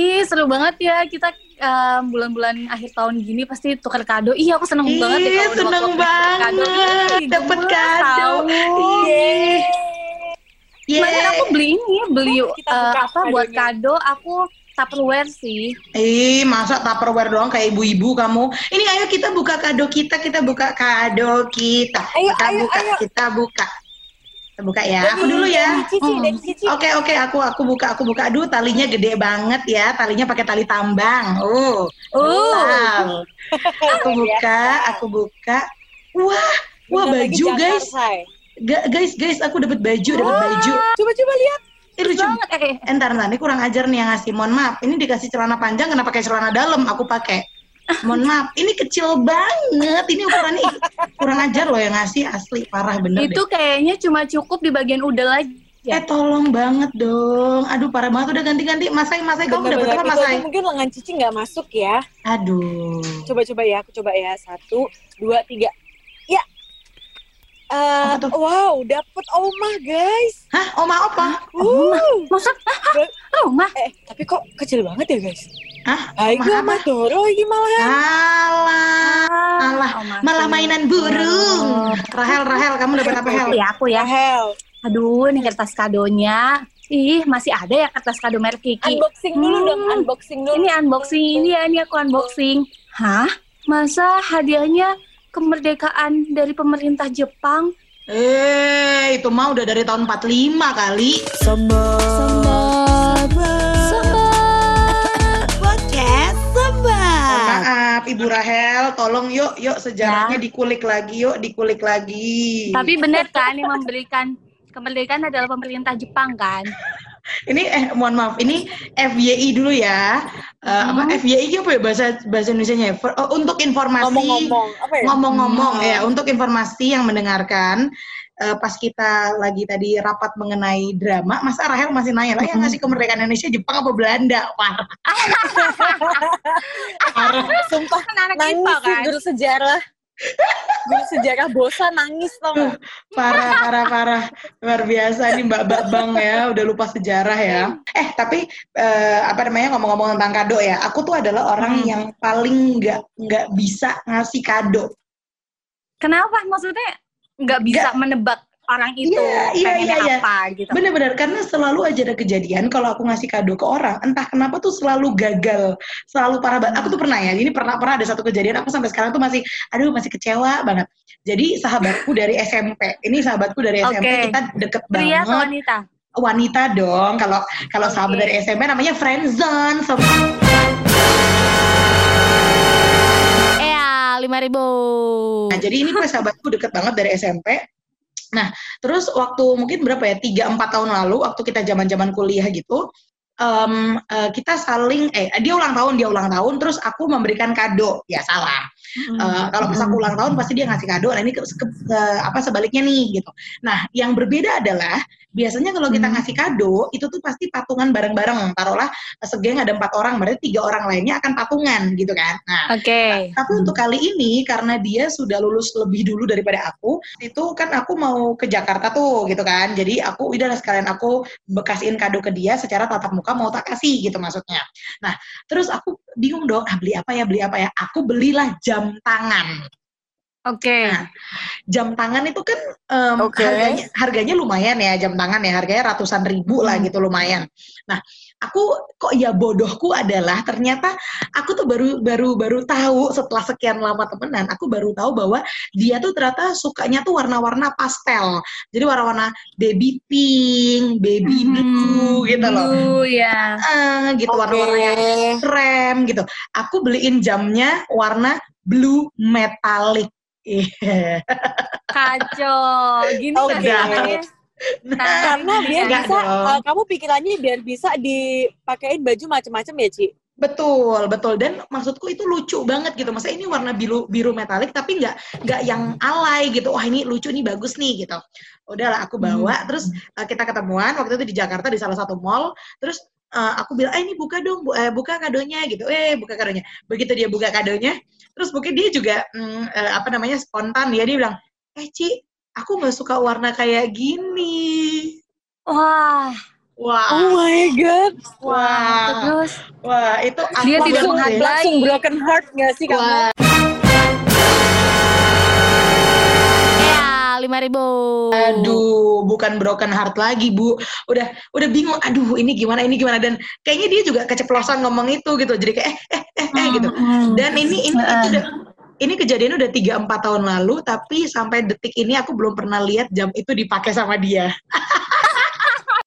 Ih, seru banget ya kita um, bulan-bulan akhir tahun gini pasti tukar kado. Iya, aku seneng Ih, banget ya kalau seneng kado. banget Ih, dapet kado. tahu. Yeay. Kemarin aku beli ini, beli uh, apa buat kado aku Tupperware sih. Ih, masa tupperware doang kayak ibu-ibu kamu. Ini ayo kita buka kado kita, kita buka kado kita. Ayo, kita ayo, buka, ayo. kita buka. Kita buka ya. Aku dulu ya. Cici, Hmm. Oke oke aku aku buka aku buka. Aduh talinya gede banget ya. Talinya pakai tali tambang. Oh Uh, wow. aku buka aku buka. Wah wah baju guys. Ga- guys guys aku dapat baju dapat baju. Coba-coba lihat. eh, lucu. banget. Eh, eh, Eh, Entar entar. Ini kurang ajar nih yang ngasih. Mohon maaf ini dikasih celana panjang kenapa pakai celana dalam? Aku pakai mohon maaf ini kecil banget ini ukurannya kurang ajar loh yang ngasih asli parah bener deh. itu kayaknya cuma cukup di bagian udel aja. Eh tolong banget dong. Aduh parah banget udah ganti-ganti. Masai Masai kamu dapat apa Benar-benar. Itu Masai? mungkin lengan Cici nggak masuk ya. Aduh. Coba-coba ya, aku coba ya. Satu, dua, tiga. Tuh? wow, dapet omah guys. Hah, oma apa? Uh, Maksud Be- rumah? eh, tapi kok kecil banget ya guys? Hah? Ayo sama Doro ini malah. Alah, alah, oh, malah mainan burung. Rahel, Rahel, kamu dapat apa Hel? Ya aku ya. Rahel, Aduh, ini kertas kadonya. Ih, masih ada ya kertas kado merek Kiki. unboxing dulu Hmm. dong, unboxing dulu. Ini unboxing ini ya, ini aku unboxing. Hah? Masa hadiahnya kemerdekaan dari pemerintah Jepang? Eh, itu mah udah dari tahun 45 kali. Podcast Mohon maaf, Ibu Rahel, tolong yuk, yuk sejarahnya dikulik lagi, yuk dikulik lagi. Tapi benar kan yang memberikan kemerdekaan adalah pemerintah Jepang kan? Ini eh mohon maaf, ini FYI dulu ya. Eh, apa Hmm. FYI apa ya bahasa bahasa Indonesianya? ya? For- oh, untuk informasi Ngomong-ngomong, apa ya? ngomong-ngomong Hmm. ya untuk informasi yang mendengarkan eh, pas kita lagi tadi rapat mengenai drama masa Rahel masih nanya lah yang Hmm. ngasih kemerdekaan Indonesia Jepang apa Belanda Wah, parah Sumpah, Kan anak nangis kan? guru sejarah. Guru sejarah bosan nangis tau gak? parah parah parah luar biasa nih Mbak Babang ya udah lupa sejarah ya eh tapi eh, apa namanya ngomong-ngomong tentang kado ya aku tuh adalah orang Hmm. yang paling nggak nggak bisa ngasih kado Kenapa? Maksudnya nggak bisa menebak orang itu iya, pengennya iya, iya. apa gitu? Bener-bener karena selalu aja ada kejadian kalau aku ngasih kado ke orang, entah kenapa tuh selalu gagal, selalu parah banget. Aku tuh pernah ya, ini pernah pernah ada satu kejadian aku sampai sekarang tuh masih, aduh masih kecewa banget. Jadi sahabatku dari SMP, ini sahabatku dari SMP Oke. kita deket Pria banget. wanita? Wanita dong, kalau kalau sahabat Oke. dari SMP namanya friendzone. So, lima ribu. Nah, jadi ini gue sahabatku deket banget dari SMP. Nah, terus waktu mungkin berapa ya, 3-4 tahun lalu, waktu kita zaman-zaman kuliah gitu, em, eh, kita saling, eh dia ulang tahun, dia ulang tahun, terus aku memberikan kado, ya salah. Eh, kalau pas aku ulang tahun pasti dia ngasih kado, nah ini ke, ke- ke- apa sebaliknya nih gitu. Nah, yang berbeda adalah biasanya kalau kita Hmm. ngasih kado itu tuh pasti patungan bareng-bareng. Taruhlah segeng ada empat orang, berarti tiga orang lainnya akan patungan gitu kan. Nah, Oke. tapi untuk kali ini karena dia sudah lulus lebih dulu daripada aku, itu kan aku mau ke Jakarta tuh gitu kan. Jadi aku udah sekalian aku bekasihin kado ke dia secara tatap muka mau tak kasih gitu maksudnya. Nah, terus aku bingung dong, ah beli apa ya, beli apa ya? Aku belilah jam tangan. Oke. Nah, jam tangan itu kan em, Oke. harganya harganya lumayan ya jam tangan ya harganya ratusan ribu lah Hmm. gitu lumayan. Nah aku kok ya bodohku adalah ternyata aku tuh baru baru baru tahu setelah sekian lama temenan aku baru tahu bahwa dia tuh ternyata sukanya tuh warna-warna pastel. Jadi warna-warna baby pink, baby blue gitu loh. Blue ya. Eh, gitu warna-warna yang Oke. krem gitu. Aku beliin jamnya warna blue metallic. Iya. Kacau. Gini Oke. kan? Nah, Karena biar bisa, dong. uh, kamu pikirannya biar bisa dipakein baju macam-macam ya, Ci? Betul, betul. Dan maksudku itu lucu banget gitu. Maksudnya ini warna biru biru metalik tapi nggak nggak yang alay gitu. Wah ini lucu nih bagus nih gitu. Udahlah aku bawa. Terus uh, kita ketemuan waktu itu di Jakarta di salah satu mall. Terus uh, aku bilang, eh ini buka dong, bu- eh, buka kadonya gitu. Eh buka kadonya. Begitu dia buka kadonya, terus mungkin dia juga mm, eh, apa namanya spontan dia dia bilang, eh Ci, aku nggak suka warna kayak gini. Wah. Wah, Oh my god. wah, Terus wah, itu Dia aku tidak menghargai. sih. Langsung broken heart gak sih kamu? Wah, lima ribu. Aduh, bukan broken heart lagi, Bu. Udah udah bingung. Aduh, ini gimana? Ini gimana? Dan kayaknya dia juga keceplosan ngomong itu gitu. Jadi kayak eh eh eh, eh gitu. Dan ini ini itu udah ini kejadian udah 3 4 tahun lalu tapi sampai detik ini aku belum pernah lihat jam itu dipakai sama dia.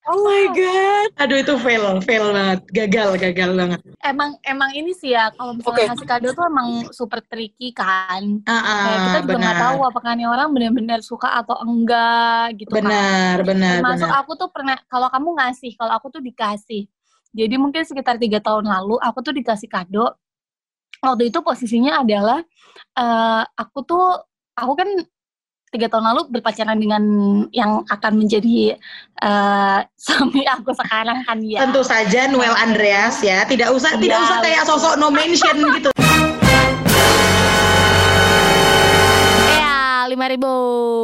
Oh my god. Aduh, itu fail, fail banget. Gagal, gagal banget. emang emang ini sih ya kalau misalnya Oke. ngasih kado tuh emang super tricky kan. Ah, Kayak kita juga nggak benar. tahu apakah nih orang benar-benar suka atau enggak gitu kan. Benar, benar, benar. aku tuh pernah kalau kamu ngasih, kalau aku tuh dikasih. Jadi mungkin sekitar tiga tahun lalu aku tuh dikasih kado. Waktu itu posisinya adalah eh aku tuh aku kan tiga tahun lalu berpacaran dengan yang akan menjadi eh suami aku sekarang kan ya. Tentu saja Noel Andreas ya. Tidak usah tidak Iya, usah kayak sosok no mention gitu. Ya lima ribu.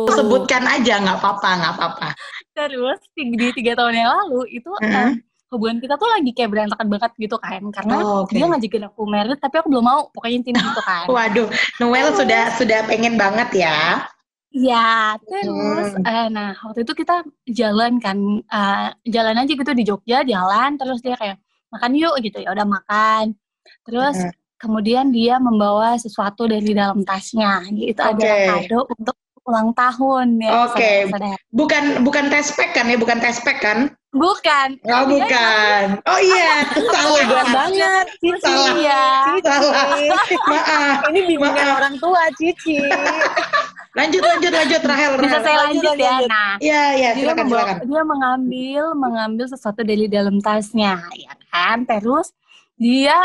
Sebutkan aja nggak apa-apa, nggak apa-apa. Terus di tiga tahun yang lalu itu Mhm. eh, hubungan kita tuh lagi kayak berantakan banget gitu kan karena Oh, oke. dia ngajakin aku married tapi aku belum mau pokoknya intinya gitu kan Waduh, Noel sudah sudah pengen banget ya. Iya, terus Hmm. eh, nah waktu itu kita jalan kan, eh, jalan aja gitu di Jogja, jalan terus dia kayak makan yuk gitu ya udah makan. Terus Hmm. kemudian dia membawa sesuatu dari dalam tasnya, gitu Oke. adalah kado untuk ulang tahun ya. Oke. saudara-saudara. Bukan bukan test pack kan ya, bukan test pack kan? Bukan. Oh, bukan. Oh iya, salah. Banget. Cici. Salah. Iya. Salah. Maaf. Ini bimbingan orang tua, Cici. Lanjut lanjut lanjut Rahel. Bisa Rahel. saya Lanjut, lanjut ya. lanjut. Nah, Iya, iya, dia silakan membawa- silakan. dia mengambil mengambil sesuatu dari dalam tasnya ya kan terus dia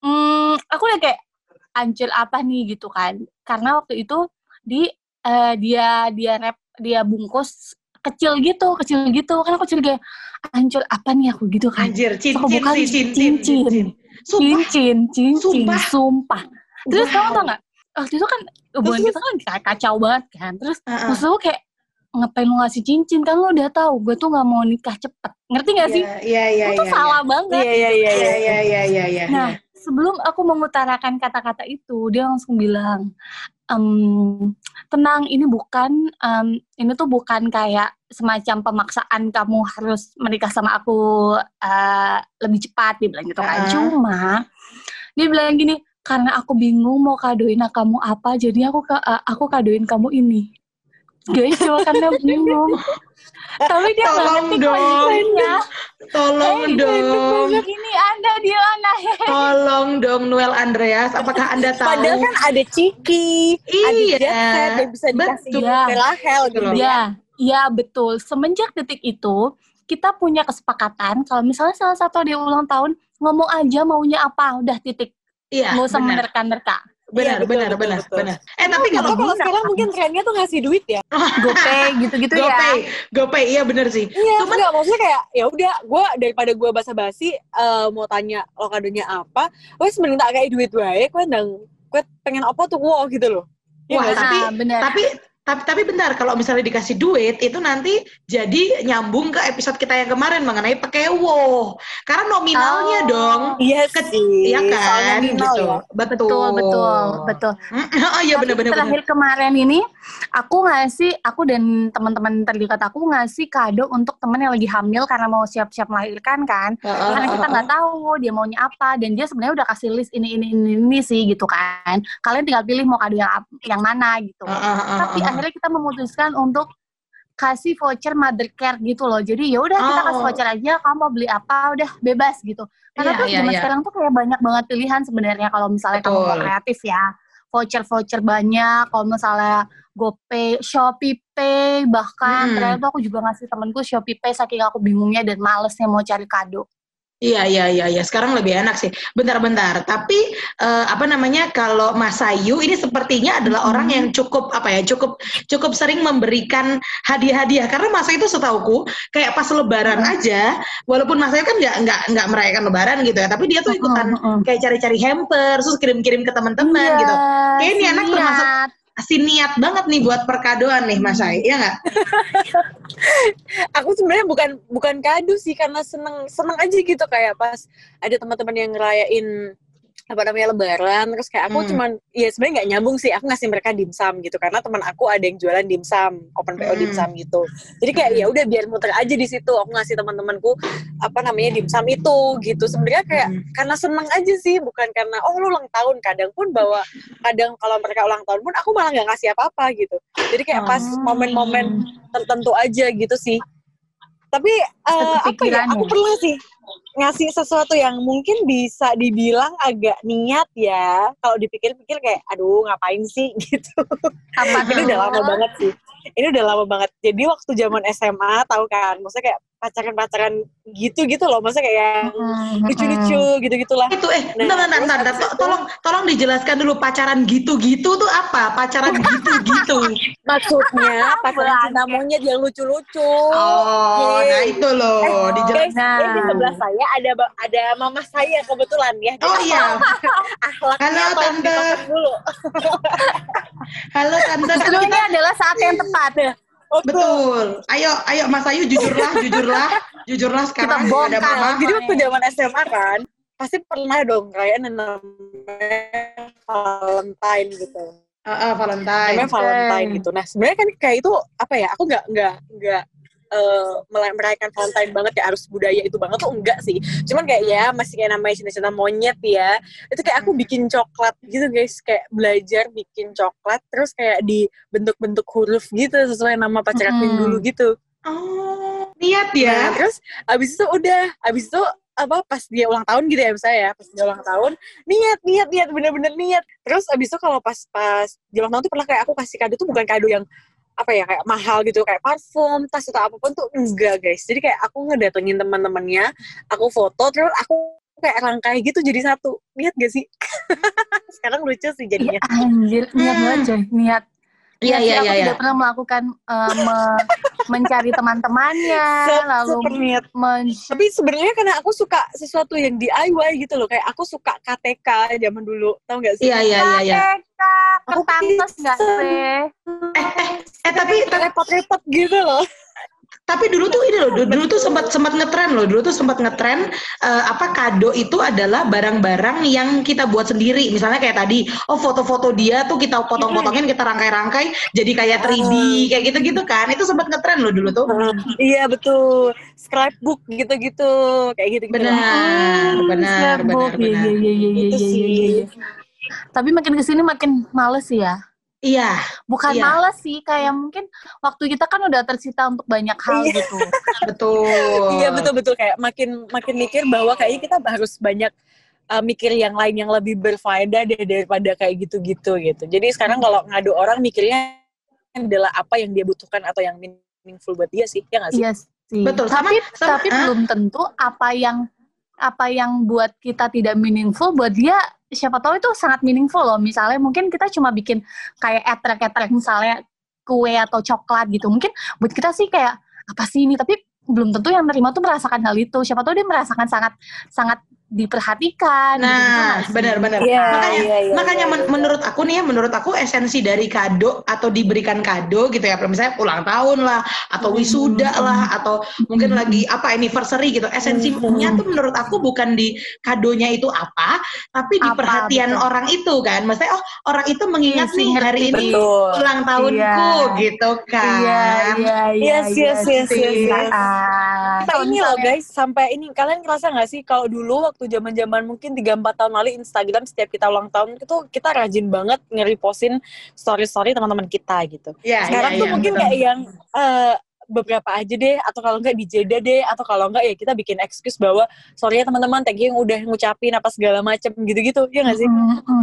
hmm, aku udah kayak anjir apa nih gitu kan karena waktu itu di eh, dia dia rap dia bungkus kecil gitu kecil gitu kan aku curiga anjir apa nih aku gitu kan Anjir, cincin Aku bukan sih, cincin, cincin. cincin. Sumpah. cincin cincin Sumpah. sumpah, terus Wow. kamu tau nggak waktu itu kan hubungan Terus, kita kan kayak kacau banget kan terus Heeh. maksud lu kayak ngapain lu ngasih cincin kan lu udah tahu gue tuh nggak mau nikah cepet ngerti gak sih Iya, iya, iya. itu tuh iya, salah banget Iya, iya, iya, Iya, iya. iya, iya, iya, iya. nah sebelum aku mengutarakan kata-kata itu dia langsung bilang "Em, tenang ini bukan em, ini tuh bukan kayak semacam pemaksaan kamu harus menikah sama aku eh, lebih cepat dia bilang gitu kan Ah. cuma dia bilang gini karena aku bingung mau kadoin kamu apa jadi aku ka- eh, aku kadoin kamu ini guys cuma karena bingung tapi dia nggak Tolong ngerti dong. konsekuensinya Tolong Eh, dong. ini anda dia anak Tolong dong Noel Andreas, apakah Anda tahu? Padahal kan ada Ciki, ada Iya, Jet Set yang bisa dikasih betul. ke Rahel gitu ya. Ya, ya betul. Semenjak detik itu, kita punya kesepakatan kalau misalnya salah satu dia ulang tahun, ngomong aja maunya apa, udah titik. Iya, usah benar. menerka-nerka. Benar, Iya, benar, betul, benar, betul. benar. Eh, tapi Atau kalau kalau sekarang mungkin trennya tuh ngasih duit ya. GoPay gitu-gitu ya. GoPay, GoPay, iya benar sih. Iya, Cuman- enggak maksudnya kayak ya udah gue daripada gue basa-basi eh, mau tanya lo kadonya apa, wes mending tak kayak duit wae, gue ndang gue pengen apa tuh wow gitu loh. Iya Wah, tapi Nah, benar. tapi tapi tapi bentar kalau misalnya dikasih duit itu nanti jadi nyambung ke episode kita yang kemarin mengenai pekewo karena nominalnya Oh. dong Iya Ke- sih. Iya kan nominal gitu ya. betul Betul, betul, betul. oh iya Tapi benar benar terakhir kemarin ini aku ngasih aku dan teman-teman terdekat aku ngasih kado untuk temen yang lagi hamil karena mau siap-siap melahirkan kan. Karena kita nggak tahu dia maunya apa dan dia sebenarnya udah kasih list ini ini ini, ini sih gitu kan. Kalian tinggal pilih mau kado yang yang mana gitu. Tapi akhirnya kita memutuskan untuk kasih voucher mother care gitu loh. Jadi ya udah kita Oh. kasih voucher aja kamu mau beli apa udah bebas gitu. Karena Iya, tuh zaman iya. sekarang tuh kayak banyak banget pilihan sebenarnya kalau misalnya kamu mau Betul. kreatif ya. Voucher voucher banyak kalau misalnya GoPay, Shopee Pay bahkan Mm-mm. ternyata aku juga ngasih temenku Shopee Pay saking aku bingungnya dan malesnya mau cari kado Iya iya iya iya sekarang lebih enak sih. Bentar-bentar. Tapi eh, apa namanya kalau Mas Ayu ini sepertinya adalah Mhm. orang yang cukup apa ya cukup cukup sering memberikan hadiah-hadiah karena Mas Ayu itu setauku kayak pas Lebaran Mhm. aja walaupun Mas Ayu kan nggak nggak nggak merayakan Lebaran gitu ya tapi dia tuh ikutan Mm-mm. kayak cari-cari hamper terus kirim-kirim ke teman-teman Iya, gitu. Kayak ini anak termasuk-. Si niat banget nih buat perkadoan nih Mas Ai, ya nggak? aku sebenarnya bukan bukan kado sih karena seneng seneng aja gitu kayak pas ada teman-teman yang ngerayain apa namanya lebaran terus kayak aku hmm. cuman ya sebenarnya nggak nyambung sih aku ngasih mereka dimsum gitu karena teman aku ada yang jualan dimsum open PO hmm. dimsum gitu jadi kayak ya udah biar muter aja di situ aku ngasih teman-temanku apa namanya dimsum itu gitu sebenarnya kayak hmm. karena seneng aja sih bukan karena oh lu ulang tahun kadang pun bawa kadang kalau mereka ulang tahun pun aku malah nggak ngasih apa-apa gitu jadi kayak pas oh. momen-momen tertentu aja gitu sih tapi uh, apa ya aku pernah sih ngasih sesuatu yang mungkin bisa dibilang agak niat ya. Kalau dipikir-pikir kayak aduh ngapain sih? Gitu. Apa ini udah lama banget sih ini udah lama banget. Jadi waktu zaman SMA tahu kan? Maksudnya kayak pacaran-pacaran gitu gitu loh. Maksudnya kayak hmm, lucu-lucu gitu-gitulah itu eh nah, bentar, bentar, bentar, to tolong tolong dijelaskan dulu pacaran gitu-gitu tuh apa? Pacaran gitu-gitu. Maksudnya pacaran cinta monyet yang lucu-lucu. Oh okay. nah itu loh eh, dijelaskan. nah. di sebelah saya ada ada mama saya kebetulan ya. Oh iya. Halo tante. dulu. Halo tante. Ini adalah saat yang tepat ya Betul. Ayo, ayo Mas Ayu jujurlah, jujurlah, jujurlah sekarang Kita ada mama. Jadi waktu zaman SMA kan, pasti pernah dong kayak namanya Valentine gitu. Uh, uh, Valentine. Namanya Valentine gitu. Nah sebenarnya kan kayak itu apa ya? Aku nggak nggak nggak uh, merayakan Valentine banget kayak harus budaya itu banget tuh enggak sih. Cuman kayak ya masih kayak namanya cinta-cinta monyet ya. Itu kayak aku hmm. bikin coklat gitu guys. Kayak belajar bikin coklat terus kayak di bentuk-bentuk huruf gitu sesuai nama pacar aku hmm. dulu gitu. Oh niat ya? Nah, terus abis itu udah abis itu apa pas dia ulang tahun gitu ya misalnya ya pas dia ulang tahun niat niat niat bener-bener niat. Terus abis itu kalau pas pas dia ulang tahun tuh pernah kayak aku kasih kado tuh bukan kado yang apa ya kayak mahal gitu kayak parfum tas atau apa pun tuh enggak guys jadi kayak aku ngedatengin teman-temannya aku foto terus aku kayak rangkai gitu jadi satu lihat gak sih sekarang lucu sih jadinya ya, anjir niat hmm. banget niat Iya iya iya. Aku ya. tidak pernah melakukan uh, me mencari teman-temannya lalu men Tapi sebenarnya karena aku suka sesuatu yang DIY gitu loh, kayak aku suka KTK zaman dulu, tau gak sih? Iya iya iya. iya. KTK, kertas nggak sih? Eh, eh, tapi repot-repot gitu loh tapi dulu tuh ini loh, dulu tuh sempat sempat ngetren loh, dulu tuh sempat ngetren uh, apa kado itu adalah barang-barang yang kita buat sendiri. Misalnya kayak tadi, oh foto-foto dia tuh kita potong-potongin, kita rangkai-rangkai jadi kayak 3D kayak gitu-gitu kan. Itu sempat ngetren loh dulu tuh. iya betul. Scrapbook gitu-gitu, kayak gitu-gitu. Benar, hmm, benar, benar, benar. Iya, iya, iya, iya, iya, iya. Tapi makin ke sini makin males ya. Iya. Bukan iya. males sih, kayak mungkin waktu kita kan udah tersita untuk banyak hal iya. gitu. betul. Iya betul betul kayak makin makin mikir bahwa kayaknya kita harus banyak uh, mikir yang lain yang lebih berfaedah deh daripada kayak gitu-gitu gitu. Jadi sekarang kalau ngadu orang mikirnya adalah apa yang dia butuhkan atau yang meaningful buat dia sih, ya nggak sih? Iya sih. Betul. Tapi sama, tapi uh, belum tentu apa yang apa yang buat kita tidak meaningful buat dia siapa tahu itu sangat meaningful loh. Misalnya mungkin kita cuma bikin kayak etrek-etrek misalnya kue atau coklat gitu. Mungkin buat kita sih kayak apa sih ini? Tapi belum tentu yang menerima tuh merasakan hal itu. Siapa tahu dia merasakan sangat sangat diperhatikan. Gitu nah, gitu, benar-benar. Yeah, makanya, yeah, yeah, makanya yeah, yeah. menurut aku nih ya, menurut aku esensi dari kado atau diberikan kado gitu ya, misalnya ulang tahun lah, atau wisuda mm-hmm. lah, atau mungkin mm-hmm. lagi apa anniversary gitu. Esensinya mm-hmm. tuh menurut aku bukan di kadonya itu apa, tapi di apa, perhatian betul. orang itu kan. Maksudnya oh orang itu mengingat yes, nih hari ini betul. ulang tahunku yeah. gitu kan. Iya, iya, iya. Yes, yes, yes. Ah, ini loh guys, sampai ini kalian ngerasa nggak sih kalau dulu waktu waktu zaman-zaman mungkin 3 4 tahun lalu Instagram setiap kita ulang tahun itu kita rajin banget ngeriposin story-story teman-teman kita gitu. Yeah, Sekarang yeah, tuh yeah, mungkin betul. kayak yang uh, beberapa aja deh atau kalau enggak di Jeda deh atau kalau enggak ya kita bikin excuse bahwa sorry ya teman-teman thank you yang udah ngucapin apa segala macam gitu-gitu ya nggak sih?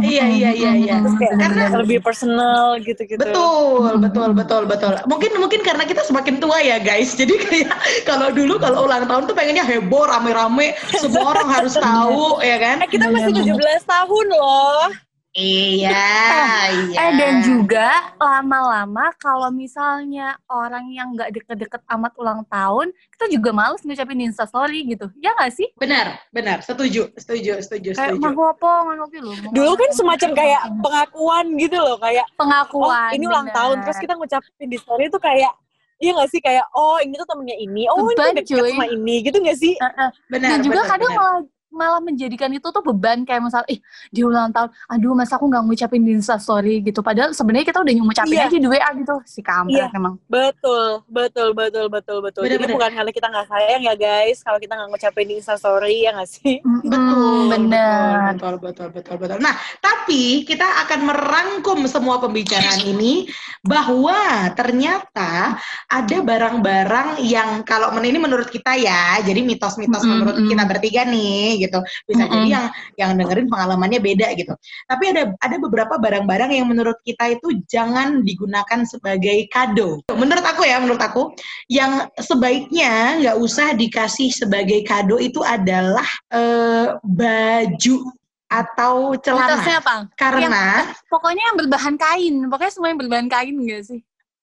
Iya iya iya iya. karena lebih personal gitu-gitu. Betul betul betul betul. Mungkin mungkin karena kita semakin tua ya guys. Jadi kayak kalau dulu kalau ulang tahun tuh pengennya heboh rame-rame. Semua orang harus tahu ya kan? Eh, kita masih 17 tahun loh Iya, eh, iya. Eh dan juga lama-lama kalau misalnya orang yang nggak deket-deket amat ulang tahun, kita juga males ngucapin di instastory gitu. Ya nggak sih? Benar, benar. Setuju, setuju, setuju, Kayak setuju. mau apa, mau mau Dulu kan semacam kayak pengakuan gitu loh, kayak oh pengakuan. ini ulang bener. tahun, terus kita ngucapin di story itu kayak Iya gak sih kayak oh ini tuh temennya ini, oh Beban, ini dekat cuy. sama ini gitu gak sih? Eh, eh. Benar, Dan juga benar, kadang benar. malah malah menjadikan itu tuh beban kayak misal ih di ulang tahun aduh masa aku nggak ngucapin di instastory gitu padahal sebenarnya kita udah ngucapin Iya. aja di WA gitu si kampret Iya. emang Betul, betul, betul, betul, betul. Bener, Jadi bener. bukan karena kita nggak sayang ya guys, kalau kita nggak ngucapin di instastory ya nggak sih? Mm-mm, Betul, bener betul, betul, betul, betul. Nah, tapi kita akan merangkum semua pembicaraan ini bahwa ternyata ada barang-barang yang kalau ini menurut kita ya, jadi mitos-mitos Mm-mm, menurut mm. kita bertiga nih, gitu. Bisa Mm-mm. jadi yang yang dengerin pengalamannya beda gitu. Tapi ada ada beberapa barang-barang yang menurut kita itu jangan digunakan sebagai kado. Menurut aku ya, menurut aku yang sebaiknya nggak usah dikasih sebagai kado itu adalah eh, baju atau celana apa? karena Pokoknya yang berbahan kain, pokoknya semua yang berbahan kain enggak sih?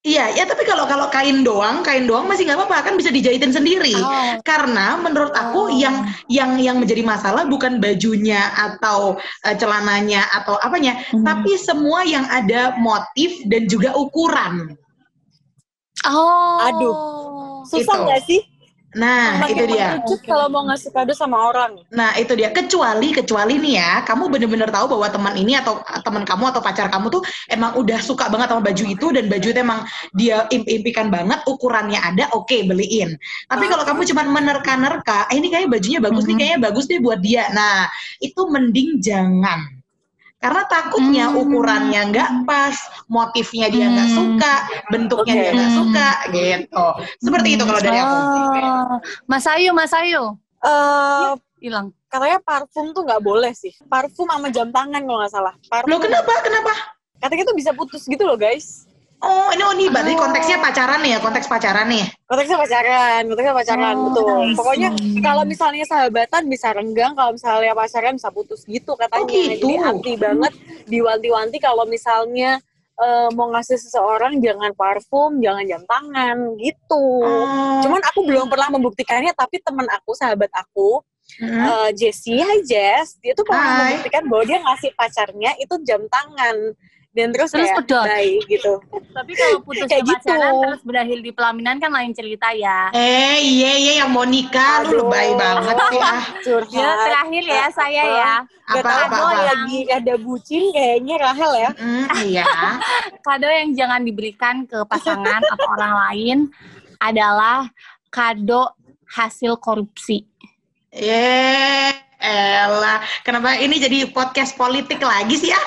Iya ya tapi kalau kalau kain doang kain doang masih nggak apa-apa kan bisa dijahitin sendiri Oh. karena menurut aku Oh. yang yang yang menjadi masalah bukan bajunya atau eh, celananya atau apanya Hmm. tapi semua yang ada motif dan juga ukuran Oh. Aduh. Susah nggak sih? Nah Makin itu dia kalau mau ngasih kado sama orang. Nah, itu dia. Kecuali, kecuali nih ya, kamu bener-bener tahu bahwa teman ini atau teman kamu atau pacar kamu tuh emang udah suka banget sama baju itu dan baju itu emang dia imp-impikan banget, ukurannya ada, oke beliin. Tapi kalau kamu cuma menerka-nerka, eh, ini kayaknya bajunya bagus nih, Mhm. kayaknya bagus deh buat dia. Nah, itu mending jangan. Karena takutnya Hmm. ukurannya nggak pas, motifnya dia nggak Hmm. suka, bentuknya Oke. dia nggak Hmm. suka, gitu. Seperti itu kalau dari aku. Oh. Mas Ayu, Mas Ayu. Eh Hilang. katanya parfum tuh nggak boleh sih. Parfum sama jam tangan kalau nggak salah. Parfum. Loh, kenapa? Kenapa? Katanya tuh bisa putus gitu loh guys. Oh, ini oh, nih berarti Oh. konteksnya pacaran nih ya, konteks pacaran nih. Konteksnya pacaran, konteksnya pacaran, Oh, betul. I Pokoknya see. kalau misalnya sahabatan bisa renggang, kalau misalnya pacaran bisa putus gitu katanya. Oh, gitu. Jadi anti banget diwanti-wanti kalau misalnya eh, mau ngasih seseorang jangan parfum, jangan jam tangan gitu. Oh. Cuman aku belum pernah membuktikannya, tapi teman aku, sahabat aku, Mm-mm. eh, Jessie, hai Jess, dia tuh pernah membuktikan bahwa dia ngasih pacarnya itu jam tangan. Dan terus, Terus kayak, pedot. bye gitu. Tapi kalau putus Kayak gitu. pacaran terus berakhir di pelaminan kan lain cerita ya. Eh, iya iya yang mau nikah lu Aduh. lebay banget sih ah. Curhat. Ya, terakhir ya saya ya. Gak Apa tau apa gue apa. lagi ada bucin kayaknya Rahel ya. Mm, iya. Kado yang jangan diberikan ke pasangan atau orang lain adalah kado hasil korupsi. Ye, elah. Kenapa ini jadi podcast politik lagi sih ah?